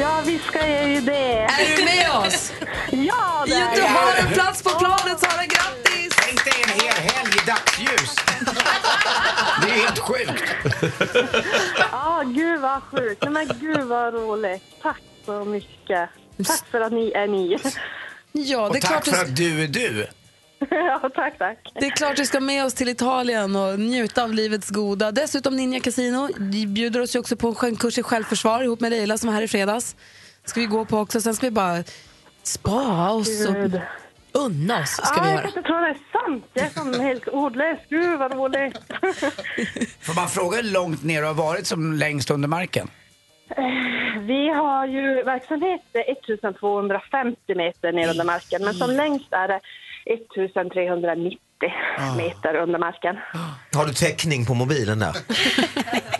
Ja, vi ska ju det. Är du med oss? Ja, det är du jag. har en plats på planet, Sara. Grattis! Tänk dig en hel helg i dagsljus. Det är helt sjukt. Ja, gud vad sjukt. Nej, men gud vad roligt. Tack så mycket. Tack för att ni är ni. Ja, det Och är, klart tack för att du är du. ja, tack, tack. det är klart du ska med oss till Italien och njuta av livets goda. Dessutom Ninja Casino de bjuder oss ju också på en skön kurs i självförsvar ihop med Leila som var här i fredags. ska vi gå på också. Sen ska vi bara spa oss och Gud. Unna oss. Ska ah, vi jag göra. kan inte tro det är sant. Jag är som helt ordlös. Gud vad roligt. Får man fråga hur långt ner du har varit som längst under marken? Vi har ju verksamhet 1250 meter ner under marken, men som längst är det 1390 meter under marken. Har du täckning på mobilen där?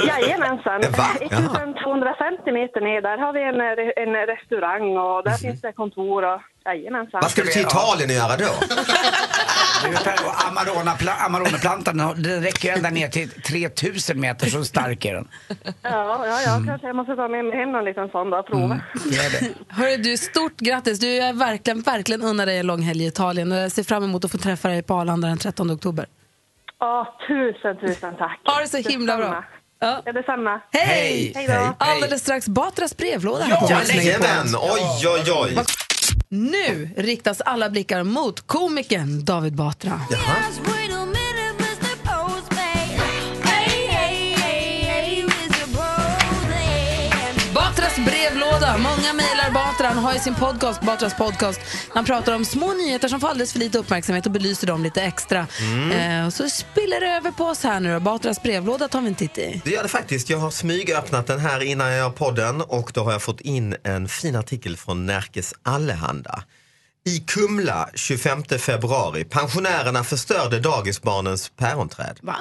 Jajamensan. Va? 1250 meter ner, där har vi en, en restaurang och där finns det kontor och jajamensan. Vad ska du till Italien och göra då? Amaroneplantan den räcker ju ända ner till 3000 meter, så stark är den. Ja, ja, ja kanske jag måste ta med mig hem någon liten sån då och prova. Det. Hörru, du, stort grattis. Du är verkligen, verkligen unnar dig en lång helg i Italien. Och jag ser fram emot att få träffa dig på Arlanda den 13 oktober. Ja, tusen, tusen tack. Ha det så himla bra. Detsamma. Ja. Ja, detsamma. Hej! Hej då. Alldeles strax Batras brevlåda här på Mix Megapol. Jajamän, oj oj oj. Nu riktas alla blickar mot komikern David Batra. Batras brevlåda. Många. Han har ju sin podcast, Batras podcast. Han pratar om små nyheter som får alldeles för lite uppmärksamhet och belyser dem lite extra. Eh, och så spiller det över på oss här nu då. Batras brevlåda tar vi en titt i. Det gör det faktiskt. Jag har smygöppnat den här innan jag gör podden och då har jag fått in en fin artikel från Närkes Allehanda. I Kumla 25 februari. Pensionärerna förstörde dagisbarnens päronträd. Va?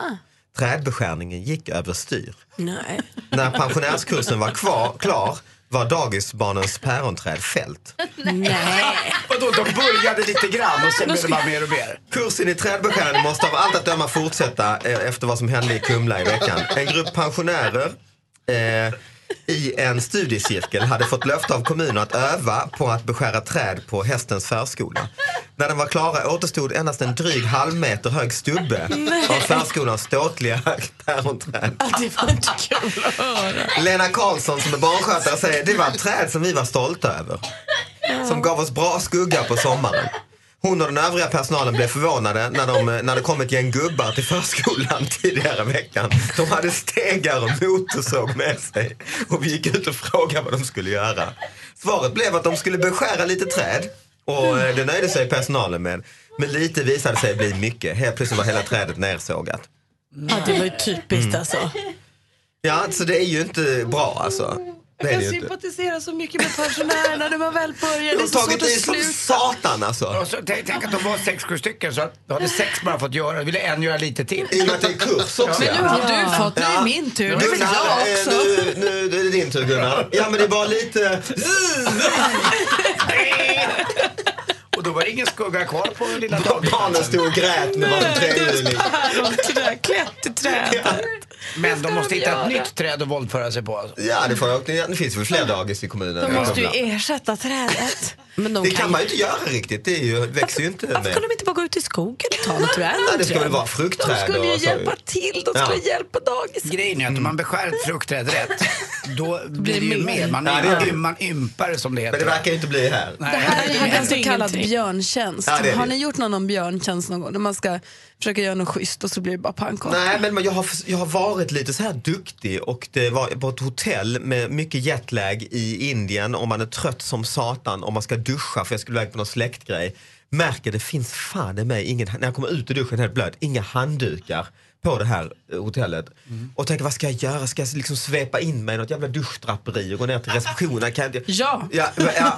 Trädbeskärningen gick överstyr. Nej. När pensionärskursen var kvar, klar var dagisbarnens päronträd fällt. Nej. Vadå, de började lite grann och sen blev det bara mer och mer. Kursen i trädbeskärning måste av allt att döma fortsätta eh, efter vad som hände i Kumla i veckan. En grupp pensionärer eh, i en studiecirkel hade fått löfte av kommunen att öva på att beskära träd på hästens förskola. När den var klara återstod endast en dryg halvmeter hög stubbe Nej. av förskolans ståtliga päronträd. Det var inte kul att höra. Lena Karlsson som är barnskötare säger det var ett träd som vi var stolta över. Som gav oss bra skugga på sommaren. Hon och den övriga personalen blev förvånade när, de, när det kom ett gäng gubbar till förskolan tidigare veckan. De hade stegar och motorsåg med sig och vi gick ut och frågade vad de skulle göra. Svaret blev att de skulle beskära lite träd och eh, det nöjde sig personalen med. Men lite visade sig bli mycket. Helt plötsligt var hela trädet nersågat. Ja, det var ju typiskt alltså. Ja, så det är ju inte bra alltså. Jag inte. sympatiserar så mycket med pensionärerna när man väl börjar. Det är De har så tagit svårt i att sluta. satan alltså. Och så, tänk, tänk att de var sex, sju stycken så då hade sex bara fått göra, ville en göra lite till. I och med att det är kurs också. Men nu har du fått, nu är det min tur. Nu vill jag eh, också. Nu, nu är det din tur Gunnar. Ja men det bara lite... Och då var det ingen skugga kvar på lilla dagen. Barnen stod och grät med varsin trehjuling. Klätt i trädet. Men de måste hitta ett nytt träd att våldföra sig på. Alltså. Ja, det, får jag, det finns väl fler dagis i kommunen. De måste ju ersätta trädet. Men de det kan man ju inte göra riktigt. Det är ju, växer ju inte Varför med. kan de inte bara gå ut i skogen och ta något träd? Nej, det ska väl vara fruktträd De skulle ju hjälpa till. De skulle Ja. hjälpa dagis. Grejen är att om man beskär ett fruktträd rätt, då blir det ju mer. Man, Ja, man ympar som det heter. Men det verkar ju inte bli här. Det här är ju en så kallad björntjänst. Ja, det är det. Har ni gjort någon björntjänst någon gång? När man ska försöka göra något schysst och så blir det bara pannkaka. Nej, men jag har, jag har varit lite så här duktig och det var på ett hotell med mycket jetlag i Indien och man är trött som satan och man ska duscha för jag skulle iväg på någon släktgrej. Märker det finns fan i mig ingen, när jag kommer ut ur duschen helt blöt, inga handdukar på det här hotellet. Och tänker vad ska jag göra? Ska jag liksom svepa in mig i något jävla duschdraperi och gå ner till receptionen? Kan jag. Ja. Ja, ja,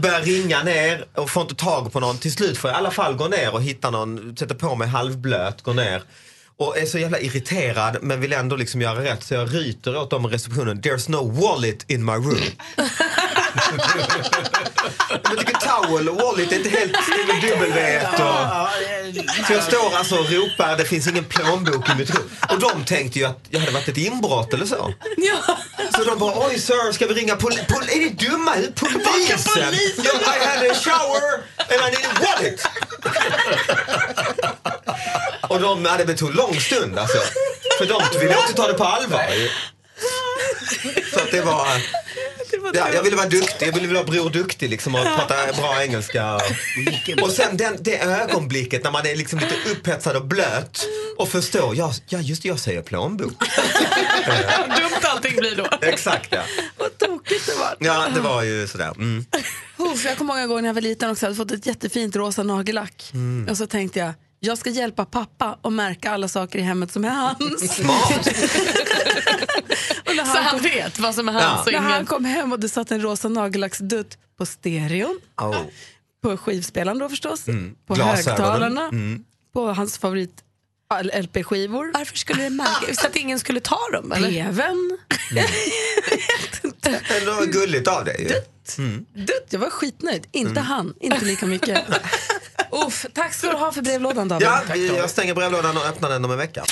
börjar ringa ner och får inte tag på någon. Till slut får jag i alla fall gå ner och hitta någon, sätta på mig halvblöt, gå ner. Och är så jävla irriterad men vill ändå liksom göra rätt så jag ryter åt dem i receptionen. There's no wallet in my room. Men jag tycker towel och wallet är inte helt dubbel och... Så jag står alltså och ropar, det finns ingen plånbok i mitt rum. Och de tänkte ju att jag hade varit ett inbrott eller så. Ja. Så de bara, oj sir, ska vi ringa pol pol är ni dumma? Polisen? Jag, I had a shower and I need a wallet. Och de, ja, det tog lång stund alltså. För de ville också ta det på allvar. Så att det var... Ja, jag ville vara duktig, jag ville vara Bror Duktig liksom och prata bra engelska. Och, och sen den, det ögonblicket när man är liksom lite upphetsad och blöt och förstår, ja, ja just det, jag säger plånbok. Dumt allting blir då. Exakt ja. Vad tokigt det var. Ja, det var ju sådär. Mm. Uff, jag kommer många gånger när jag var liten också hade fått ett jättefint rosa nagellack. Mm. Och så tänkte jag, jag ska hjälpa pappa att märka alla saker i hemmet som är hans. Smart. och när Så han vet vad som är hans och När han kom hem och det satt en rosa nagellacksdutt på stereon, Oh. på skivspelaren då förstås, Mm. på högtalarna, Mm. på hans favorit LP-skivor. Varför skulle det märka? Så att ingen skulle ta dem? Eller? TVn. Ändå gulligt av dig ju. Mm. Dutt, jag var skitnöjd. Inte han, inte lika mycket. Uff, tack ska du ha för brevlådan David. Ja, jag stänger brevlådan och öppnar den om en vecka.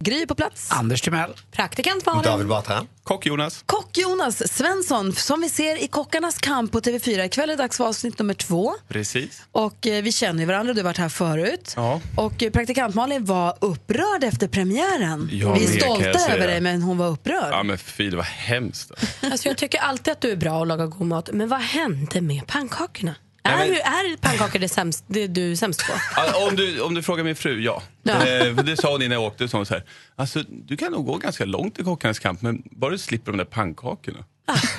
Gry på plats. Anders Timell. Praktikant Malin. David Batra. Kock-Jonas. Kock-Jonas Svensson, som vi ser i Kockarnas kamp på TV4. Ikväll är dags för avsnitt nummer två. Precis. Och eh, vi känner ju varandra, du har varit här förut. Ja. Och eh, praktikant Malin var upprörd efter premiären. Ja, vi är stolta över dig, men hon var upprörd. Ja men fy, det var hemskt. Alltså jag tycker alltid att du är bra att laga god mat, men vad hände med pannkakorna? Är, men- du, är pannkakor det, sämst, det du är sämst på? Ja, Om du, om du frågar min fru, ja. Ja. Eh, för det sa hon innan jag åkte. Så hon så här, alltså, du kan nog gå ganska långt i Kockarnas kamp, men bara du slipper de där pannkakorna. Alltså,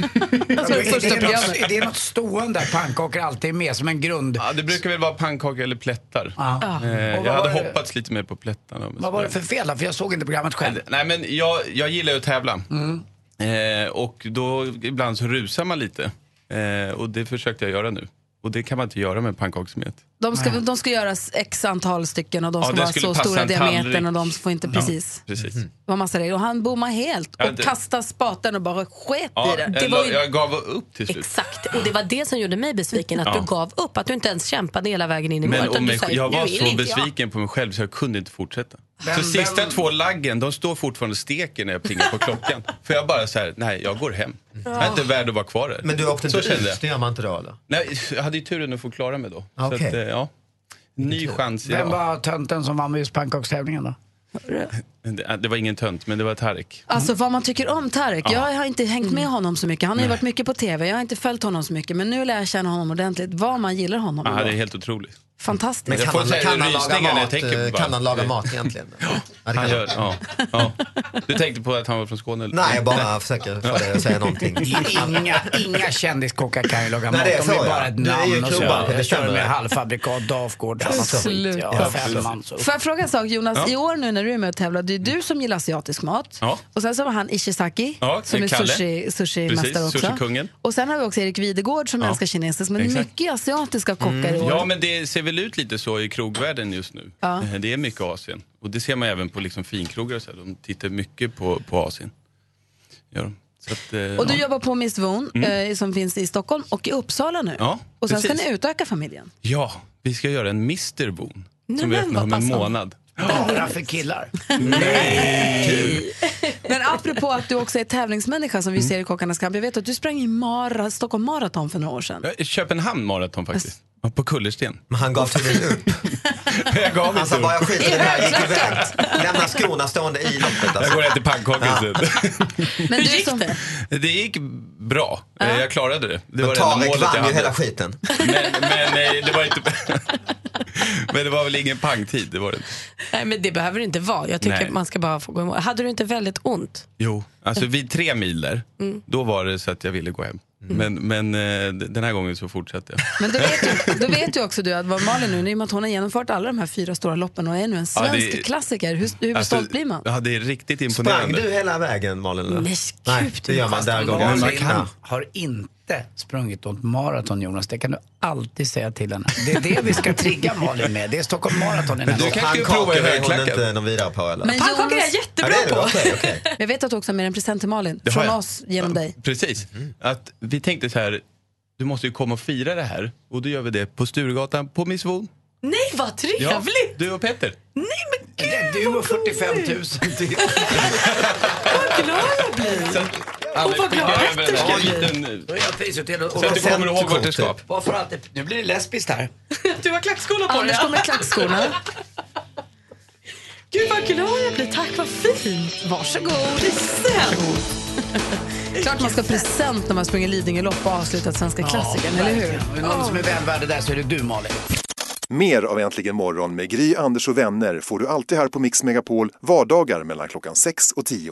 det är, det något, är det något stående att pannkakor alltid är med som en grund? Ja, det brukar väl vara pannkakor eller plättar. Ja. Eh, Och jag vad hade hoppats lite mer på plättarna. Vad var det för fel då? För jag såg inte programmet själv. Nej men jag, jag gillar ju att tävla. Mm. Eh, och då ibland så rusar man lite. Eh, och det försökte jag göra nu. Och det kan man inte göra med pannkakssmet. De ska, de ska göras x antal stycken och de Ja, ska det vara så stora diametern och de får inte precis. Ja, precis. Det var massa regler. Och han bommade helt och Ja, det- kastade spaten och bara sket Ja, i det. jag, la- jag gav upp till slut. Exakt, och det var det som gjorde mig besviken. Att Ja. du gav upp, att du inte ens kämpade hela vägen in i mål. Men sa, jag "Nu var så inte jag." besviken på mig själv så jag kunde inte fortsätta. Vem- så sista vem- två laggen, de står fortfarande och steker när jag plingar på klockan. För jag bara så här, nej jag går hem. Jag är inte värd att vara kvar här. Men du åkte så inte kände ut, det gör man inte då eller? Nej, jag hade ju turen att få klara mig då. Så Okej. att, eh, ja. Ny chans Vem idag. var tönten som vann just pannkakstävlingen då? Det, det var ingen tönt, men det var Tarek. Alltså vad man tycker om Tarek. Ja. Jag har inte hängt med honom så mycket. Han har ju varit mycket på TV. Jag har inte följt honom så mycket. Men nu lär jag känna honom ordentligt. Vad man gillar honom. Ja, det är helt otroligt. Fantastiskt. Men kan han, kan han laga mat, eh, på kan han laga mat egentligen? Ja, det kan Han gör, ja, ja. Du tänkte på att han var från Skåne? eller? Nej, jag bara försöker få dig att säga någonting. Inga, inga kändiskockar kan ju laga Nej, mat. det är De så, är ja. bara ett är namn och så. Jag kör med halvfabrikat, Dafgård, skit. Sluta. Ja, Ja, femman, så. Får jag fråga en sak Jonas? Ja. I år nu när du är med och tävlar, det är du som gillar asiatisk mat. Ja. Och sen så var han Ishizaki Ja, som är sushi, sushi-mästare Precis, också. sushikungen. Och sen har vi också Erik Videgård som Ja. älskar kinesiskt. Men det är Exakt. mycket asiatiska kockar i år. Ja, men det ser väl ut lite så i krogvärlden just nu. Ja. Eh, Det är mycket Asien. Och det ser man även på liksom finkrogar så här. De tittar mycket på, på Asien. Gör de. Så att, eh, Och du ja. jobbar på Miss Voon Mm. eh, som finns i Stockholm och i Uppsala nu. Ja, och sen ska precis. ni utöka familjen. Ja, vi ska göra en Mr. Nej, Som vi öppnar om en månad. Bara för killar. Men apropå att du också är tävlingsmänniska som vi Mm. ser i Kockarnas kamp. Jag vet att du sprang i Mara, Stockholm Marathon för några år sedan. Köpenhamn maraton faktiskt. Ja, På Kullersten. Men han gav tydligen upp. Jag gav Han sa inte bara jag upp. skiter i det här, gick iväg. Lämna skorna stående i loppet Jag alltså. går och äter pannkakor sen. Men du som, Det gick bra. Eh, Jag klarade det. Det Men det Tarek målet jag vann ju hade. hela skiten. Men, men nej, det var inte... men det var väl ingen pangtid, det var det. Nej, men det behöver det inte vara. Jag tycker man ska bara få gå mål. Hade du inte väldigt ont? Jo, alltså vid tre mil där, Mm. då var det så att jag ville gå hem. Men, men eh, den här gången så fortsatte jag. men då vet, ju, då vet ju också du att vad Malin nu, i och med att hon har genomfört alla de här fyra stora loppen och är nu en Ja, svensk det- klassiker. Hur, hur Alltså, stolt blir man? Ja, det är riktigt Sprang imponerande. du hela vägen Malin? Nej, Nej, det gör man där Malin man kan, har inte sprungit något maraton Jonas, det kan du alltid säga till henne. Det är det vi ska trigga Malin med, det är Stockholm Marathon i Men du år. kanske ska prova i Pannkakor är hon inte någon vidare på eller? Men Pannkakor är jag jättebra Ja, det är på. okej. jag vet att du också har med en present till Malin. Det Från oss, genom dig. Precis. Att vi tänkte så här, du måste ju komma och fira det här. Och då gör vi det på Sturegatan på Miss Von. Nej, vad trevligt! du och Petter. Nej, men gud Du och 45 000 till. vad glad jag blir! Och vad glad Petter ska en bli. liten... Då är jag Så att du kommer ihåg vart du ska. Varför alltid? Nu blir det lesbiskt här. Du har klackskolor på dig. Anders kommer med klackskorna. Gud vad glad jag blir. Tack, vad fint. Varsågod. Present. Klart man ska ha present när man springer Lidingölopp och avslutat Svenska klassikern, eller hur? Är det någon som är välvärdig där så är det du Malin. Mer av Äntligen morgon med Gry, Anders och vänner får du alltid här på Mix Megapol vardagar mellan klockan 6 och 10.